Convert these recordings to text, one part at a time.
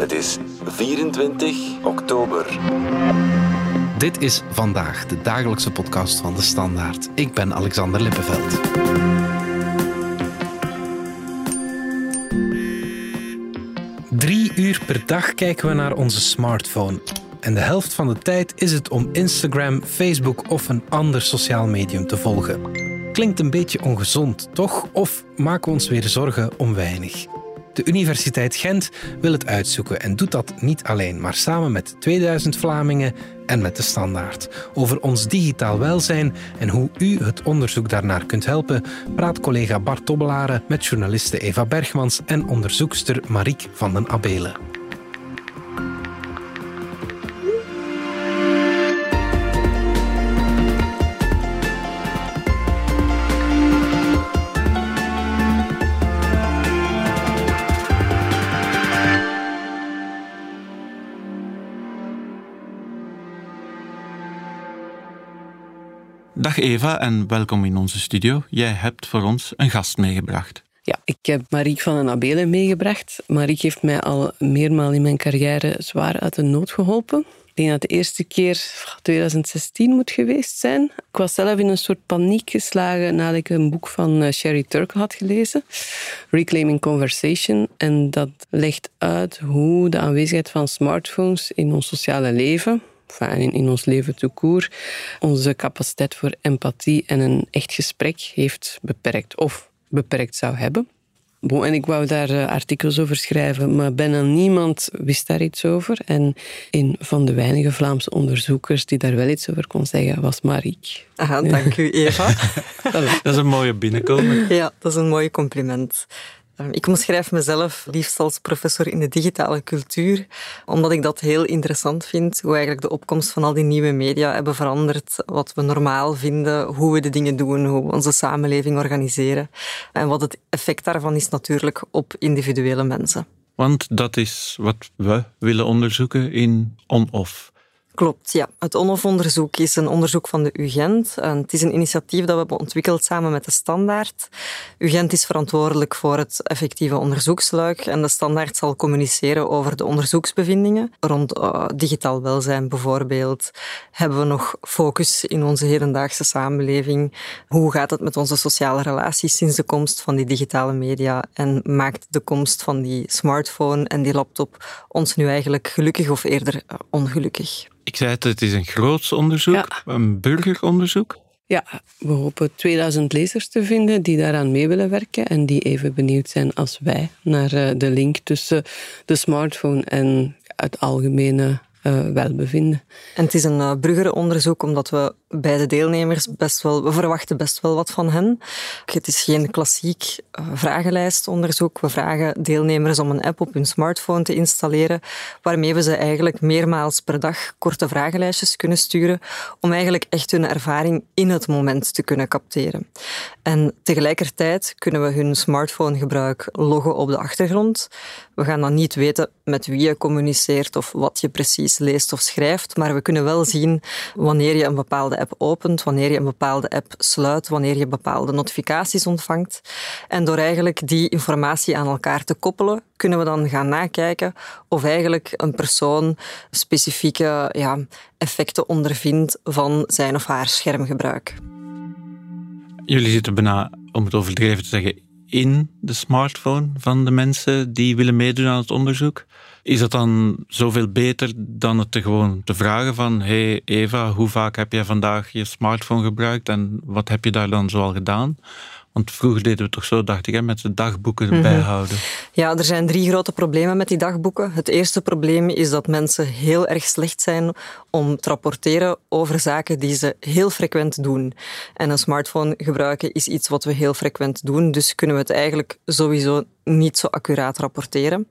Het is 24 oktober. Dit is vandaag de dagelijkse podcast van de Standaard. Ik ben Alexander Lippenveld. Drie uur per dag kijken we naar onze smartphone. En de helft van de tijd is het om Instagram, Facebook of een ander sociaal medium te volgen. Klinkt een beetje ongezond, toch? Of maken we ons weer zorgen om weinig? De Universiteit Gent wil het uitzoeken en doet dat niet alleen, maar samen met 2000 Vlamingen en met de Standaard. Over ons digitaal welzijn en hoe u het onderzoek daarnaar kunt helpen, praat collega Bart Tobbelaren met journaliste Eva Bergmans en onderzoekster Mariek van den Abelen. Eva en welkom in onze studio. Jij hebt voor ons een gast meegebracht. Ja, ik heb Mariek van den Abelen meegebracht. Mariek heeft mij al meermaal in mijn carrière zwaar uit de nood geholpen. Ik denk dat de eerste keer 2016 moet geweest zijn. Ik was zelf in een soort paniek geslagen nadat ik een boek van eh, Sherry Turkle had gelezen, Reclaiming Conversation. En dat legt uit hoe de aanwezigheid van smartphones in ons sociale leven, in, in ons leven te koer, onze capaciteit voor empathie en een echt gesprek heeft beperkt of beperkt zou hebben. Bon, en ik wou daar uh, artikels over schrijven, maar bijna niemand wist daar iets over. En een van de weinige Vlaamse onderzoekers die daar wel iets over kon zeggen, was Mariek. Aha, dank u, Eva. dat is een mooie binnenkomen. Ja, dat is een mooi compliment. Ehm, ik omschrijf mezelf liefst als professor in de digitale cultuur, omdat ik dat heel interessant vind, hoe eigenlijk de opkomst van al die nieuwe media hebben veranderd, wat we normaal vinden, hoe we de dingen doen, hoe we onze samenleving organiseren. En wat het effect daarvan is natuurlijk op individuele mensen. Want dat is wat we willen onderzoeken in on-off. Klopt, ja. Het ONOF-onderzoek is een onderzoek van de UGent. Het is een initiatief dat we hebben ontwikkeld samen met de Standaard. UGent is verantwoordelijk voor het effectieve onderzoeksluik en de Standaard zal communiceren over de onderzoeksbevindingen. Rond uh, digitaal welzijn bijvoorbeeld hebben we nog focus in onze hedendaagse samenleving. Hoe gaat het met onze sociale relaties sinds de komst van die digitale media en maakt de komst van die smartphone en die laptop ons nu eigenlijk gelukkig of eerder uh, ongelukkig? Ik zei het, het is een groot onderzoek, een burgeronderzoek. Ja, we hopen 2000 lezers te vinden die daaraan mee willen werken en die even benieuwd zijn als wij naar eh, de link tussen de smartphone en het algemene uh, welbevinden. En het is een uh, burgeronderzoek omdat we bij de deelnemers best wel, we verwachten best wel wat van hen. Het is geen klassiek uh, vragenlijstonderzoek. We vragen deelnemers om een app op hun smartphone te installeren, waarmee we ze eigenlijk meermaals per dag korte vragenlijstjes kunnen sturen, om eigenlijk echt hun ervaring in het moment te kunnen capteren. En tegelijkertijd kunnen we hun smartphonegebruik loggen op de achtergrond. We gaan dan niet weten met wie je communiceert of wat je precies leest of schrijft, maar we kunnen wel zien wanneer je een bepaalde app opent, wanneer je een bepaalde app sluit, wanneer je bepaalde notificaties ontvangt. En door eigenlijk die informatie aan elkaar te koppelen, kunnen we dan gaan nakijken of eigenlijk een persoon specifieke ja, effecten ondervindt van zijn of haar schermgebruik. Jullie zitten bijna, om het overdreven te zeggen, in de smartphone van de mensen die willen meedoen aan het onderzoek. Is dat dan zoveel beter dan het te gewoon te vragen van hey Eva, hoe vaak heb jij vandaag je smartphone gebruikt en wat heb je daar dan zoal gedaan? Want vroeger deden we toch zo, dacht ik, hè, met de dagboeken mhm. bijhouden. Ja, er zijn drie grote problemen met die dagboeken. Het eerste probleem is dat mensen heel erg slecht zijn om te rapporteren over zaken die ze heel frequent doen. En een smartphone gebruiken is iets wat we heel frequent doen, dus kunnen we het eigenlijk sowieso niet zo accuraat rapporteren.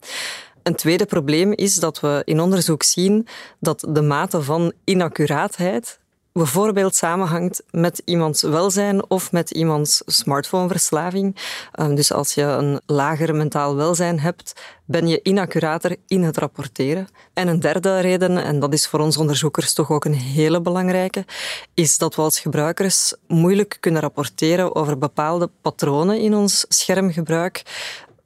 Een tweede probleem is dat we in onderzoek zien dat de mate van inaccuraatheid bijvoorbeeld samenhangt met iemands welzijn of met iemands smartphoneverslaving. Ehm, dus als je een lager mentaal welzijn hebt, ben je inaccurater in het rapporteren. En een derde reden, en dat is voor ons onderzoekers toch ook een hele belangrijke, is dat we als gebruikers moeilijk kunnen rapporteren over bepaalde patronen in ons schermgebruik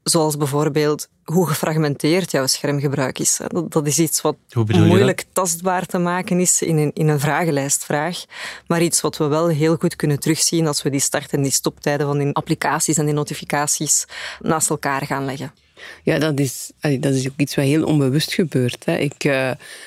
Zoals bijvoorbeeld hoe gefragmenteerd jouw schermgebruik is. Dat, is iets wat moeilijk tastbaar te maken is in een, in een vragenlijstvraag, maar iets wat we wel heel goed kunnen terugzien als we die start- en die stoptijden van die applicaties en die notificaties naast elkaar gaan leggen. Ja, dat is, dat is ook iets wat heel onbewust gebeurt. Hè. Ik, eh,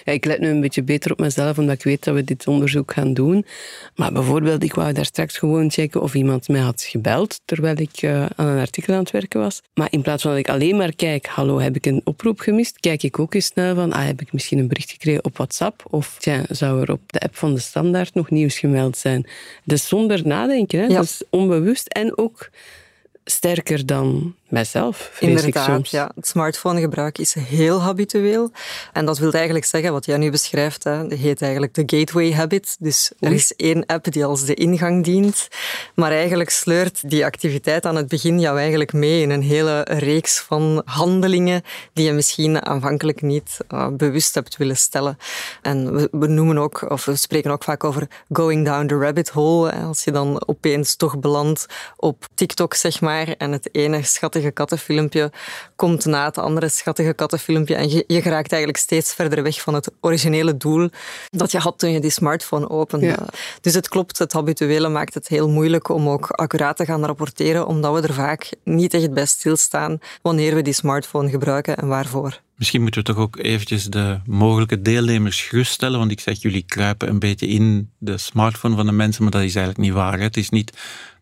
ja, ik let nu een beetje beter op mezelf, omdat ik weet dat we dit onderzoek gaan doen. Maar bijvoorbeeld, ik wou daar straks gewoon checken of iemand mij had gebeld terwijl ik eh, aan een artikel aan het werken was. Maar in plaats van dat ik alleen maar kijk, hallo, heb ik een oproep gemist, kijk ik ook eens snel van, ah, heb ik misschien een bericht gekregen op WhatsApp? Of tja, zou er op de app van de standaard nog nieuws gemeld zijn? Dus zonder nadenken, hè. Ja. dat is onbewust en ook sterker dan mijzelf, Inderdaad, soms. ja. Het smartphonegebruik is heel habitueel. En dat wil eigenlijk zeggen, wat jij nu beschrijft, hè, dat heet eigenlijk de gateway habit. Dus er is één app die als de ingang dient. Maar eigenlijk sleurt die activiteit aan het begin jou eigenlijk mee in een hele reeks van handelingen die je misschien aanvankelijk niet uh, bewust hebt willen stellen. En we, we noemen ook, of we spreken ook vaak over going down the rabbit hole. Hè, Als je dan opeens toch belandt op TikTok, zeg maar, en het ene schattige kattenfilmpje komt na het andere schattige kattenfilmpje en je, je geraakt eigenlijk steeds verder weg van het originele doel dat je had toen je die smartphone opende. Ja. Dus het klopt, het habituele maakt het heel moeilijk om ook accuraat te gaan rapporteren, omdat we er vaak niet echt bij stilstaan wanneer we die smartphone gebruiken en waarvoor. Misschien moeten we toch ook eventjes de mogelijke deelnemers geruststellen, want ik zeg, jullie kruipen een beetje in de smartphone van de mensen, maar dat is eigenlijk niet waar. Het is niet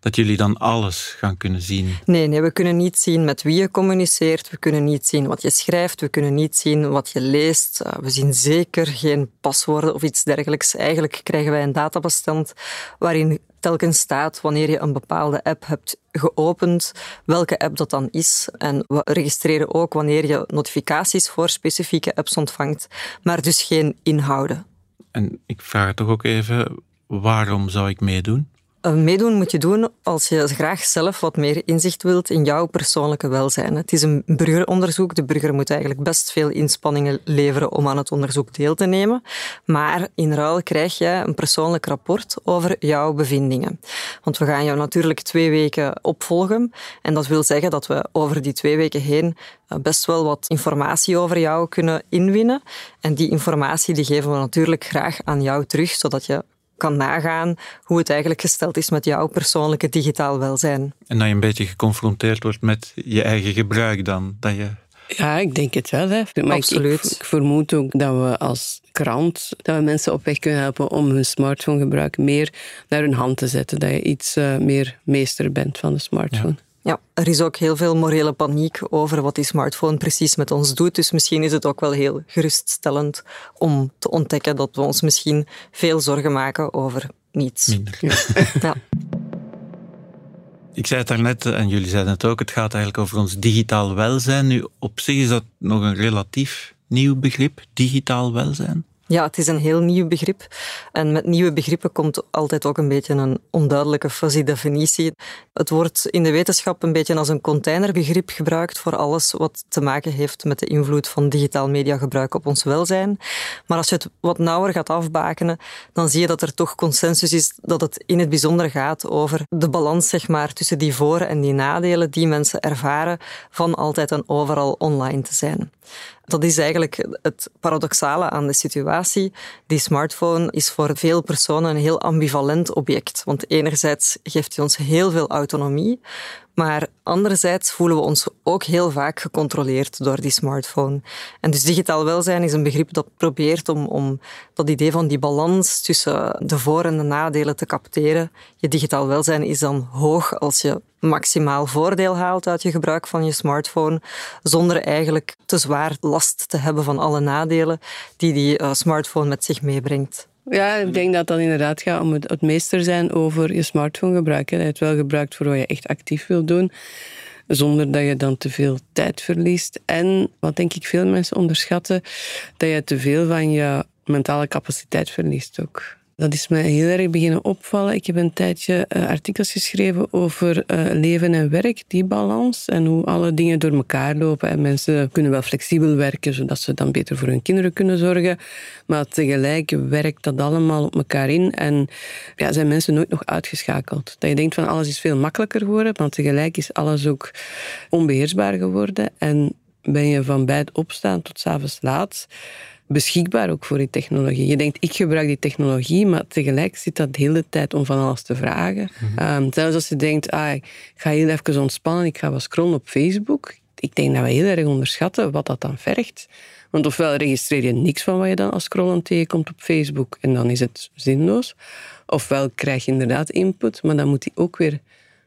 dat jullie dan alles gaan kunnen zien. Nee, nee, we kunnen niet zien met wie je communiceert. We kunnen niet zien wat je schrijft. We kunnen niet zien wat je leest. Uh, We zien zeker geen paswoorden of iets dergelijks. Eigenlijk krijgen wij een databestand waarin telkens staat wanneer je een bepaalde app hebt geopend, welke app dat dan is. En we registreren ook wanneer je notificaties voor specifieke apps ontvangt, maar dus geen inhouden. En ik vraag toch ook even, waarom zou ik meedoen? Uh, Meedoen moet je doen als je graag zelf wat meer inzicht wilt in jouw persoonlijke welzijn. Het is een burgeronderzoek. De burger moet eigenlijk best veel inspanningen leveren om aan het onderzoek deel te nemen. Maar in ruil krijg je een persoonlijk rapport over jouw bevindingen. Want we gaan jou natuurlijk twee weken opvolgen. En dat wil zeggen dat we over die twee weken heen uh, best wel wat informatie over jou kunnen inwinnen. En die informatie die geven we natuurlijk graag aan jou terug, zodat je kan nagaan hoe het eigenlijk gesteld is met jouw persoonlijke digitaal welzijn. En dat je een beetje geconfronteerd wordt met je eigen gebruik dan. Dat je... Ja, ik denk het wel. Hè. Maar Absoluut. Ik, ik, vermoed ook dat we als krant dat we mensen op weg kunnen helpen om hun smartphonegebruik meer naar hun hand te zetten. Dat je iets uh, meer meester bent van de smartphone. Ja. Ja, er is ook heel veel morele paniek over wat die smartphone precies met ons doet. Dus misschien is het ook wel heel geruststellend om te ontdekken dat we ons misschien veel zorgen maken over niets. Minder. Ja. ja. Ik zei het daarnet, en jullie zeiden het ook, het gaat eigenlijk over ons digitaal welzijn. Nu, op zich is dat nog een relatief nieuw begrip, digitaal welzijn. Ja, het is een heel nieuw begrip. En met nieuwe begrippen komt altijd ook een beetje een onduidelijke fuzzy definitie. Het wordt in de wetenschap een beetje als een containerbegrip gebruikt voor alles wat te maken heeft met de invloed van digitaal mediagebruik op ons welzijn. Maar als je het wat nauwer gaat afbakenen, dan zie je dat er toch consensus is dat het in het bijzonder gaat over de balans zeg maar, tussen die voor- en die nadelen die mensen ervaren van altijd en overal online te zijn. Dat is eigenlijk het paradoxale aan de situatie. Die smartphone is voor veel personen een heel ambivalent object. Want enerzijds geeft hij ons heel veel autonomie, maar anderzijds voelen we ons ook heel vaak gecontroleerd door die smartphone. En dus digitaal welzijn is een begrip dat probeert om, om dat idee van die balans tussen de voor- en de nadelen te capteren. Je digitaal welzijn is dan hoog als je maximaal voordeel haalt uit je gebruik van je smartphone, zonder eigenlijk te zwaar last te hebben van alle nadelen die die uh, smartphone met zich meebrengt. Ja, ik denk dat dat inderdaad gaat om het, het meester zijn over je smartphone gebruiken. Dat je het wel gebruikt voor wat je echt actief wil doen, zonder dat je dan te veel tijd verliest. En wat denk ik veel mensen onderschatten, dat je te veel van je mentale capaciteit verliest ook. Dat is mij heel erg beginnen opvallen. Ik heb een tijdje uh, artikels geschreven over uh, leven en werk, die balans. En hoe alle dingen door elkaar lopen. En mensen kunnen wel flexibel werken, zodat ze dan beter voor hun kinderen kunnen zorgen. Maar tegelijk werkt dat allemaal op elkaar in. En ja, zijn mensen nooit nog uitgeschakeld. Dat je denkt van alles is veel makkelijker geworden, maar tegelijk is alles ook onbeheersbaar geworden. En ben je van bij het opstaan tot s'avonds laat beschikbaar ook voor die technologie. Je denkt, ik gebruik die technologie, maar tegelijk zit dat de hele tijd om van alles te vragen. Mm zelfs als je denkt, ah, ik ga heel even ontspannen, ik ga wat scrollen op Facebook. Ik denk dat we heel erg onderschatten wat dat dan vergt. Want ofwel registreer je niks van wat je dan als scrollen tegenkomt op Facebook en dan is het zinloos. Ofwel krijg je inderdaad input, maar dan moet die ook weer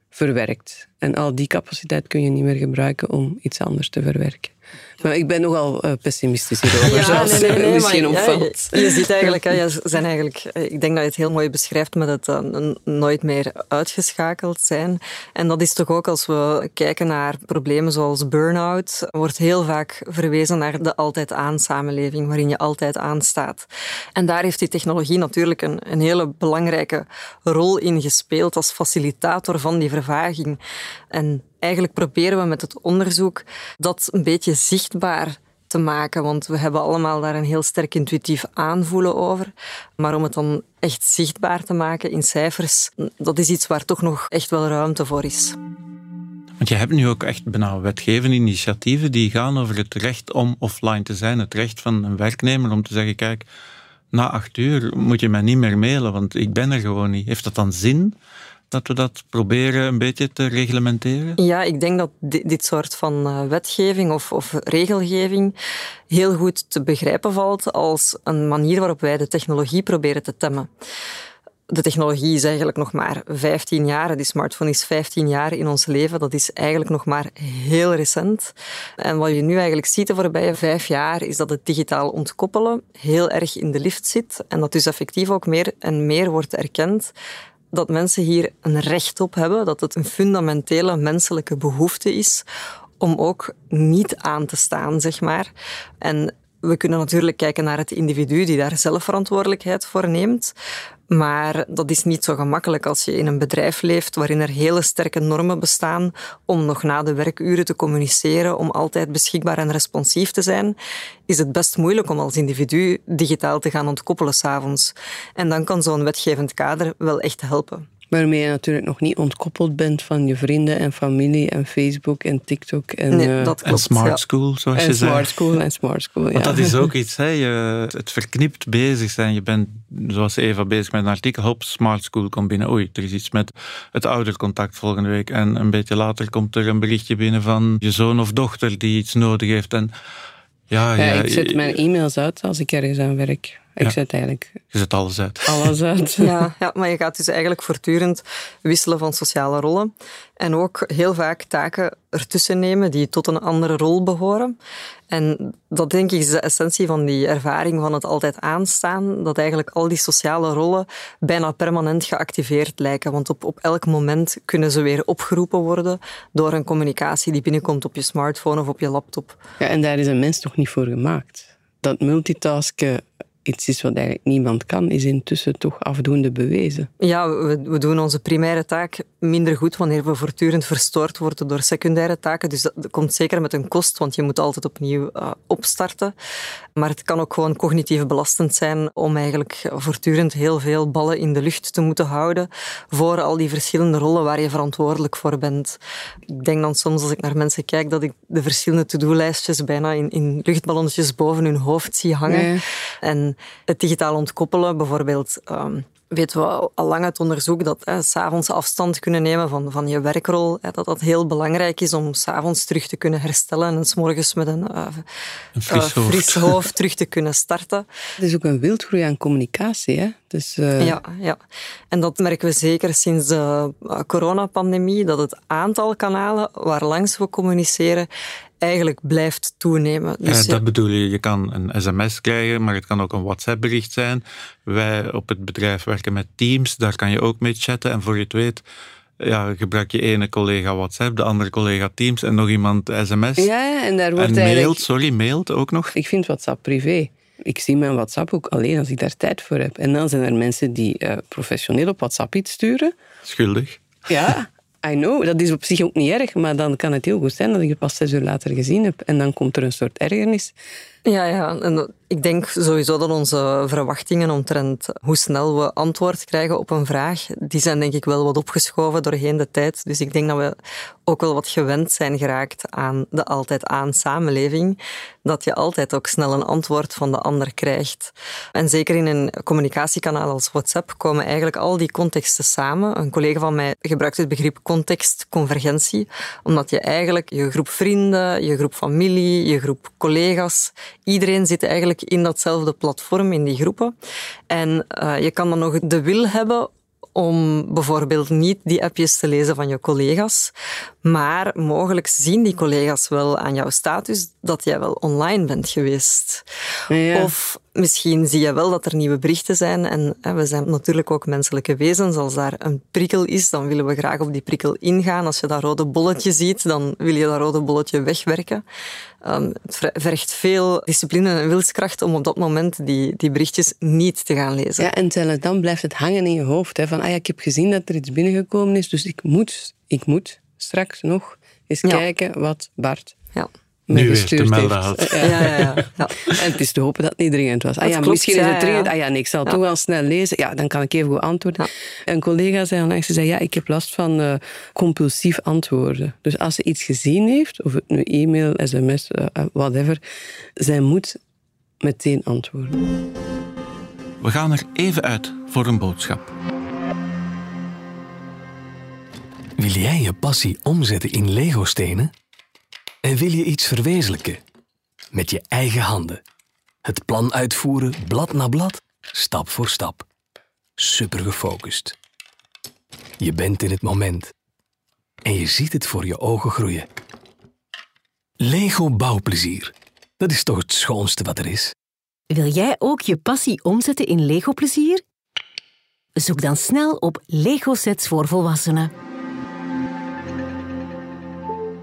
verwerkt. En al die capaciteit kun je niet meer gebruiken om iets anders te verwerken. Maar ik ben nogal uh, pessimistisch hierover, ja, zoals nee, nee, nee, misschien maar, opvalt. Ja, je, ziet eigenlijk, hè, je zijn eigenlijk, eh, ik denk dat je het heel mooi beschrijft met het uh, nooit meer uitgeschakeld zijn. En dat is toch ook als we kijken naar problemen zoals burn-out, wordt heel vaak verwezen naar de altijd aan samenleving, waarin je altijd aanstaat. En daar heeft die technologie natuurlijk een, een hele belangrijke rol in gespeeld als facilitator van die vervaging. En eigenlijk proberen we met het onderzoek dat een beetje zichtbaar te maken, want we hebben allemaal daar een heel sterk intuïtief aanvoelen over. Maar om het dan echt zichtbaar te maken in cijfers, dat is iets waar toch nog echt wel ruimte voor is. Want je hebt nu ook echt bijna wetgevende initiatieven die gaan over het recht om offline te zijn. Het recht van een werknemer om te zeggen, kijk, na acht uur moet je mij niet meer mailen, want ik ben er gewoon niet. Heeft dat dan zin? Dat we dat proberen een beetje te reglementeren? Ja, ik denk dat dit, soort van eh, wetgeving of, of, regelgeving heel goed te begrijpen valt als een manier waarop wij de technologie proberen te temmen. De technologie is eigenlijk nog maar 15 jaar. Die smartphone is 15 jaar in ons leven. Dat is eigenlijk nog maar heel recent. En wat je nu eigenlijk ziet de voorbije vijf jaar, is dat het digitaal ontkoppelen heel erg in de lift zit. En dat dus effectief ook meer en meer wordt erkend dat mensen hier een recht op hebben, dat het een fundamentele menselijke behoefte is om ook niet aan te staan, zeg maar. En we kunnen natuurlijk kijken naar het individu die daar zelf verantwoordelijkheid voor neemt. Maar dat is niet zo gemakkelijk als je in een bedrijf leeft waarin er hele sterke normen bestaan om nog na de werkuren te communiceren, om altijd beschikbaar en responsief te zijn, is het best moeilijk om als individu digitaal te gaan ontkoppelen s'avonds. En dan kan zo'n wetgevend kader wel echt helpen. Waarmee je natuurlijk nog niet ontkoppeld bent van je vrienden en familie en Facebook en TikTok. En, nee, eh, dat klopt, en smart school, zoals en je zei. Smart school en smart school, ja. Want dat is ook iets, hè, je, het verknipt bezig zijn. Je bent, zoals Eva, bezig met een artikel. Hop, smart school komt binnen. Oei, er is iets met het oudercontact volgende week. En een beetje later komt er een berichtje binnen van je zoon of dochter die iets nodig heeft. En, ja, ja, ja ik zet mijn e-mails uit als ik ergens aan werk. Ik zet eigenlijk... Je zet alles uit. Alles uit. ja, ja, maar je gaat dus eigenlijk voortdurend wisselen van sociale rollen. En ook heel vaak taken ertussen nemen die tot een andere rol behoren. En dat denk ik is de essentie van die ervaring van het altijd aanstaan. Dat eigenlijk al die sociale rollen bijna permanent geactiveerd lijken. Want op, op elk moment kunnen ze weer opgeroepen worden door een communicatie die binnenkomt op je smartphone of op je laptop. Ja, en daar is een mens toch niet voor gemaakt. Dat multitasken iets is wat eigenlijk niemand kan, is intussen toch afdoende bewezen. Ja, we, we, doen onze primaire taak minder goed wanneer we voortdurend verstoord worden door secundaire taken. Dus dat, komt zeker met een kost, want je moet altijd opnieuw uh, opstarten. Maar het kan ook gewoon cognitief belastend zijn om eigenlijk voortdurend heel veel ballen in de lucht te moeten houden voor al die verschillende rollen waar je verantwoordelijk voor bent. Ik denk dan soms als ik naar mensen kijk dat ik de verschillende to-do-lijstjes bijna in, in luchtballonnetjes boven hun hoofd zie hangen. En het digitaal ontkoppelen, bijvoorbeeld um, weten we al lang uit onderzoek dat hè, s'avonds afstand kunnen nemen van, van je werkrol, hè, dat dat heel belangrijk is om s'avonds terug te kunnen herstellen en s'morgens met een, uh, een fris, uh, fris, hoofd. terug te kunnen starten. Het is ook een wildgroei aan communicatie. Hè? Dus, uh... ja, ja, en dat merken we zeker sinds de coronapandemie, dat het aantal kanalen waar langs we communiceren eigenlijk blijft toenemen. Dus ja, dat bedoel je. Je kan een sms krijgen, maar het kan ook een WhatsApp-bericht zijn. Wij op het bedrijf werken met Teams, daar kan je ook mee chatten. En voor je het weet, ja, gebruik je ene collega WhatsApp, de andere collega Teams en nog iemand sms. Ja, en daar wordt en mailt, sorry, mailt ook nog. Ik vind WhatsApp privé. Ik zie mijn WhatsApp ook alleen als ik daar tijd voor heb. En dan zijn er mensen die uh, professioneel op WhatsApp iets sturen. Schuldig. Ja, I know. Dat is op zich ook niet erg, maar dan kan het heel goed zijn dat ik het pas zes uur later gezien heb. En dan komt er een soort ergernis. Ja, ja. Ik denk sowieso dat onze verwachtingen omtrent hoe snel we antwoord krijgen op een vraag, die zijn denk ik wel wat opgeschoven doorheen de tijd. Dus ik denk dat we ook wel wat gewend zijn geraakt aan de altijd aan samenleving, dat je altijd ook snel een antwoord van de ander krijgt. En zeker in een communicatiekanaal als WhatsApp komen eigenlijk al die contexten samen. Een collega van mij gebruikt het begrip contextconvergentie, omdat je eigenlijk je groep vrienden, je groep familie, je groep collega's, iedereen zit eigenlijk in datzelfde platform, in die groepen. En uh, je kan dan nog de wil hebben om bijvoorbeeld niet die appjes te lezen van je collega's, maar mogelijk zien die collega's wel aan jouw status dat jij wel online bent geweest. Ja. Of misschien zie je wel dat er nieuwe berichten zijn en hè, we zijn natuurlijk ook menselijke wezens. Als daar een prikkel is, dan willen we graag op die prikkel ingaan. Als je dat rode bolletje ziet, dan wil je dat rode bolletje wegwerken. Um, het vergt veel discipline en wilskracht om op dat moment die, die berichtjes niet te gaan lezen. Ja, en dan blijft het hangen in je hoofd. Hè, van, ah ja, ik heb gezien dat er iets binnengekomen is, dus ik moet, ik moet straks nog eens kijken wat Bart ja nu te melden had. Ja, ja, ja, ja, En het is te hopen dat het niet dringend was. Ah, ja, misschien is het dringend. Ah ja, nee, ik zal het toch wel snel lezen. Ja, dan kan ik even goed antwoorden. Een collega zei onlangs, ze zei, ja, ik heb last van uh, compulsief antwoorden. Dus als ze iets gezien heeft, of het nu e-mail, sms, uh, whatever, zij moet meteen antwoorden. We gaan er even uit voor een boodschap. Wil jij je passie omzetten in Lego-stenen? En wil je iets verwezenlijken? Met je eigen handen. Het plan uitvoeren, blad na blad, stap voor stap. Super gefocust. Je bent in het moment. En je ziet het voor je ogen groeien. Lego bouwplezier. Dat is toch het schoonste wat er is? Wil jij ook je passie omzetten in Lego plezier? Zoek dan snel op Lego sets voor volwassenen.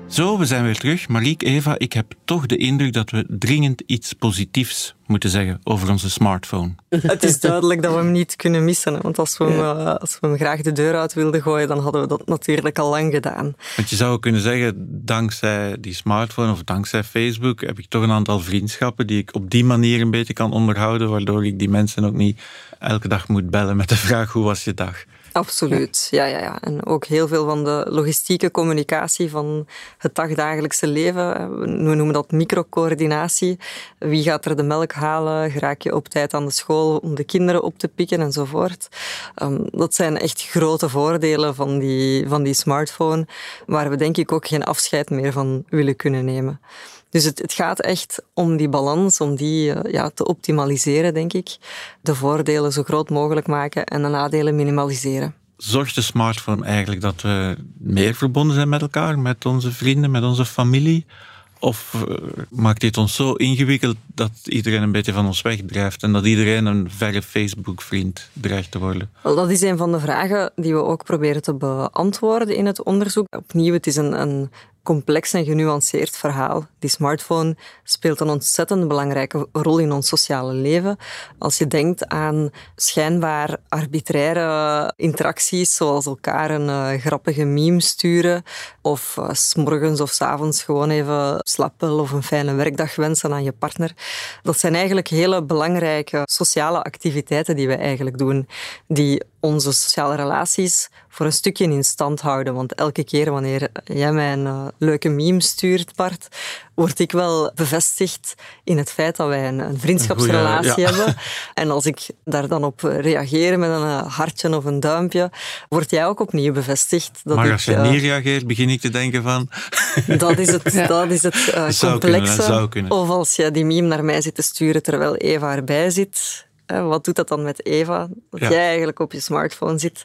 Zo, we zijn weer terug. Marieke, Eva, ik heb toch de indruk dat we dringend iets positiefs moeten zeggen over onze smartphone. Het is duidelijk dat we hem niet kunnen missen. Want als we, hem, eh, als we hem graag de deur uit wilden gooien, dan hadden we dat natuurlijk al lang gedaan. Want je zou kunnen zeggen, dankzij die smartphone of dankzij Facebook heb ik toch een aantal vriendschappen die ik op die manier een beetje kan onderhouden, waardoor ik die mensen ook niet elke dag moet bellen met de vraag hoe was je dag. Absoluut, ja. ja, ja. En ook heel veel van de logistieke communicatie van het dagdagelijkse leven. We noemen dat microcoördinatie. Wie gaat er de melk halen? Geraak je op tijd aan de school om de kinderen op te pikken enzovoort. Um, dat zijn echt grote voordelen van die, van die smartphone, waar we denk ik ook geen afscheid meer van willen kunnen nemen. Dus het, het, gaat echt om die balans, om die eh, ja, te optimaliseren, denk ik. De voordelen zo groot mogelijk maken en de nadelen minimaliseren. Zorgt de smartphone eigenlijk dat we meer verbonden zijn met elkaar, met onze vrienden, met onze familie? Of uh, maakt dit ons zo ingewikkeld dat iedereen een beetje van ons wegdrijft en dat iedereen een verre Facebook-vriend dreigt te worden? Wel, dat is een van de vragen die we ook proberen te beantwoorden in het onderzoek. Opnieuw, het is een, een complex en genuanceerd verhaal. Die smartphone speelt een ontzettend belangrijke rol in ons sociale leven. Als je denkt aan schijnbaar arbitraire interacties, zoals elkaar een uh, grappige meme sturen, of uh, s morgens of s avonds gewoon even slappen of een fijne werkdag wensen aan je partner. Dat zijn eigenlijk hele belangrijke sociale activiteiten die we eigenlijk doen, die onze sociale relaties voor een stukje in stand houden. Want elke keer wanneer jij mij een uh, leuke meme stuurt, Bart, word ik wel bevestigd in het feit dat wij een, een vriendschapsrelatie hebben. En als ik daar dan op reageer met een uh, hartje of een duimpje, word jij ook opnieuw bevestigd. Dat maar als je uh, niet reageert, begin ik te denken van... Dat is het, ja. dat is het complexe. Kunnen, of als je die meme naar mij zit te sturen terwijl Eva erbij zit wat doet dat dan met Eva? Dat jij eigenlijk op je smartphone zit.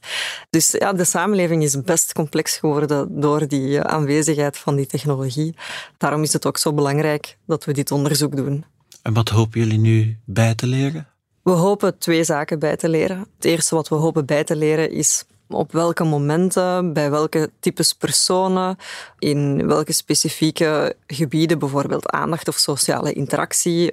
Dus ja, de samenleving is best complex geworden door die aanwezigheid van die technologie. Daarom is het ook zo belangrijk dat we dit onderzoek doen. En wat hopen jullie nu bij te leren? We hopen twee zaken bij te leren. Het eerste wat we hopen bij te leren is op welke momenten, bij welke types personen, in welke specifieke gebieden, bijvoorbeeld aandacht of sociale interactie,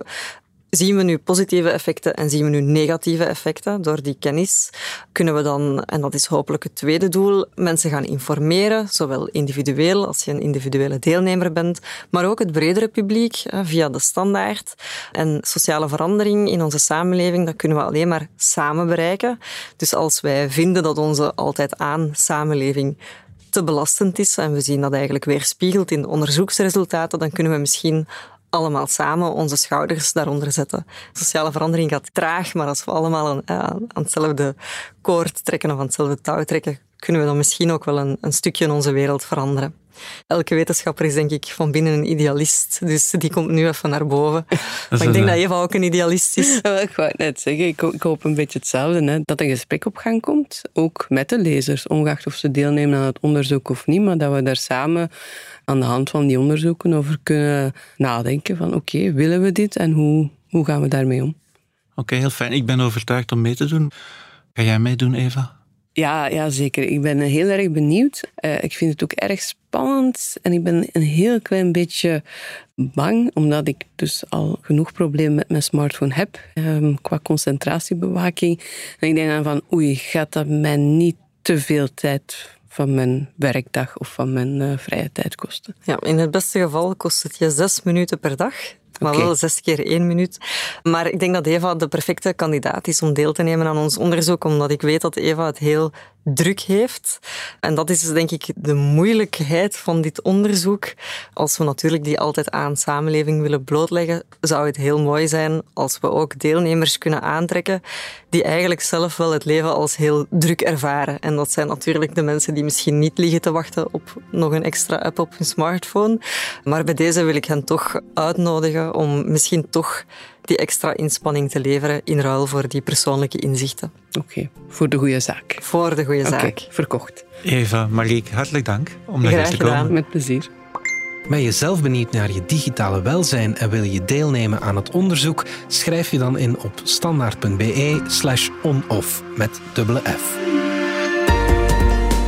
Zien we nu positieve effecten en zien we nu negatieve effecten door die kennis? Kunnen we dan, en dat is hopelijk het tweede doel, mensen gaan informeren, zowel individueel als je een individuele deelnemer bent, maar ook het bredere publiek via de standaard. En sociale verandering in onze samenleving, dat kunnen we alleen maar samen bereiken. Dus als wij vinden dat onze altijd aan samenleving te belastend is, en we zien dat eigenlijk weerspiegeld in de onderzoeksresultaten, dan kunnen we misschien allemaal samen onze schouders daaronder zetten. Sociale verandering gaat traag, maar als we allemaal aan, aan hetzelfde koord trekken of aan hetzelfde touw trekken, kunnen we dan misschien ook wel een, een stukje in onze wereld veranderen. Elke wetenschapper is denk ik van binnen een idealist, dus die komt nu even naar boven. Maar ik denk dat Eva ook een idealist is. ik wou het net zeggen, ik, hoop een beetje hetzelfde. Hè? Dat een gesprek op gang komt, ook met de lezers, ongeacht of ze deelnemen aan het onderzoek of niet, maar dat we daar samen aan de hand van die onderzoeken over kunnen nadenken van oké, willen we dit en hoe, hoe gaan we daarmee om? Oké, heel fijn. Ik ben overtuigd om mee te doen. Ga jij meedoen, Eva? Ja, ja, zeker. Ik ben heel erg benieuwd. Uh, ik vind het ook erg spannend en ik ben een heel klein beetje bang, omdat ik dus al genoeg problemen met mijn smartphone heb um, qua concentratiebewaking. En ik denk dan van, oei, gaat dat mij niet te veel tijd van mijn werkdag of van mijn uh, vrije tijd kosten? Ja, in het beste geval kost het je zes minuten per dag maar wel zes keer één minuut. Maar ik denk dat Eva de perfecte kandidaat is om deel te nemen aan ons onderzoek, omdat ik weet dat Eva het heel druk heeft. En dat is dus denk ik de moeilijkheid van dit onderzoek. Als we natuurlijk die altijd aan samenleving willen blootleggen, zou het heel mooi zijn als we ook deelnemers kunnen aantrekken die eigenlijk zelf wel het leven als heel druk ervaren. En dat zijn natuurlijk de mensen die misschien niet liggen te wachten op nog een extra app op hun smartphone. Maar bij deze wil ik hen toch uitnodigen om misschien toch die extra inspanning te leveren in ruil voor die persoonlijke inzichten. Oké, voor de goede zaak. Voor de goede zaak. Okay, verkocht. Eva, Marieke, hartelijk dank om naar hier te komen. Gedaan. Met plezier. Ben je zelf benieuwd naar je digitale welzijn en wil je deelnemen aan het onderzoek? Schrijf je dan in op standaard.be slash onoff met dubbele F.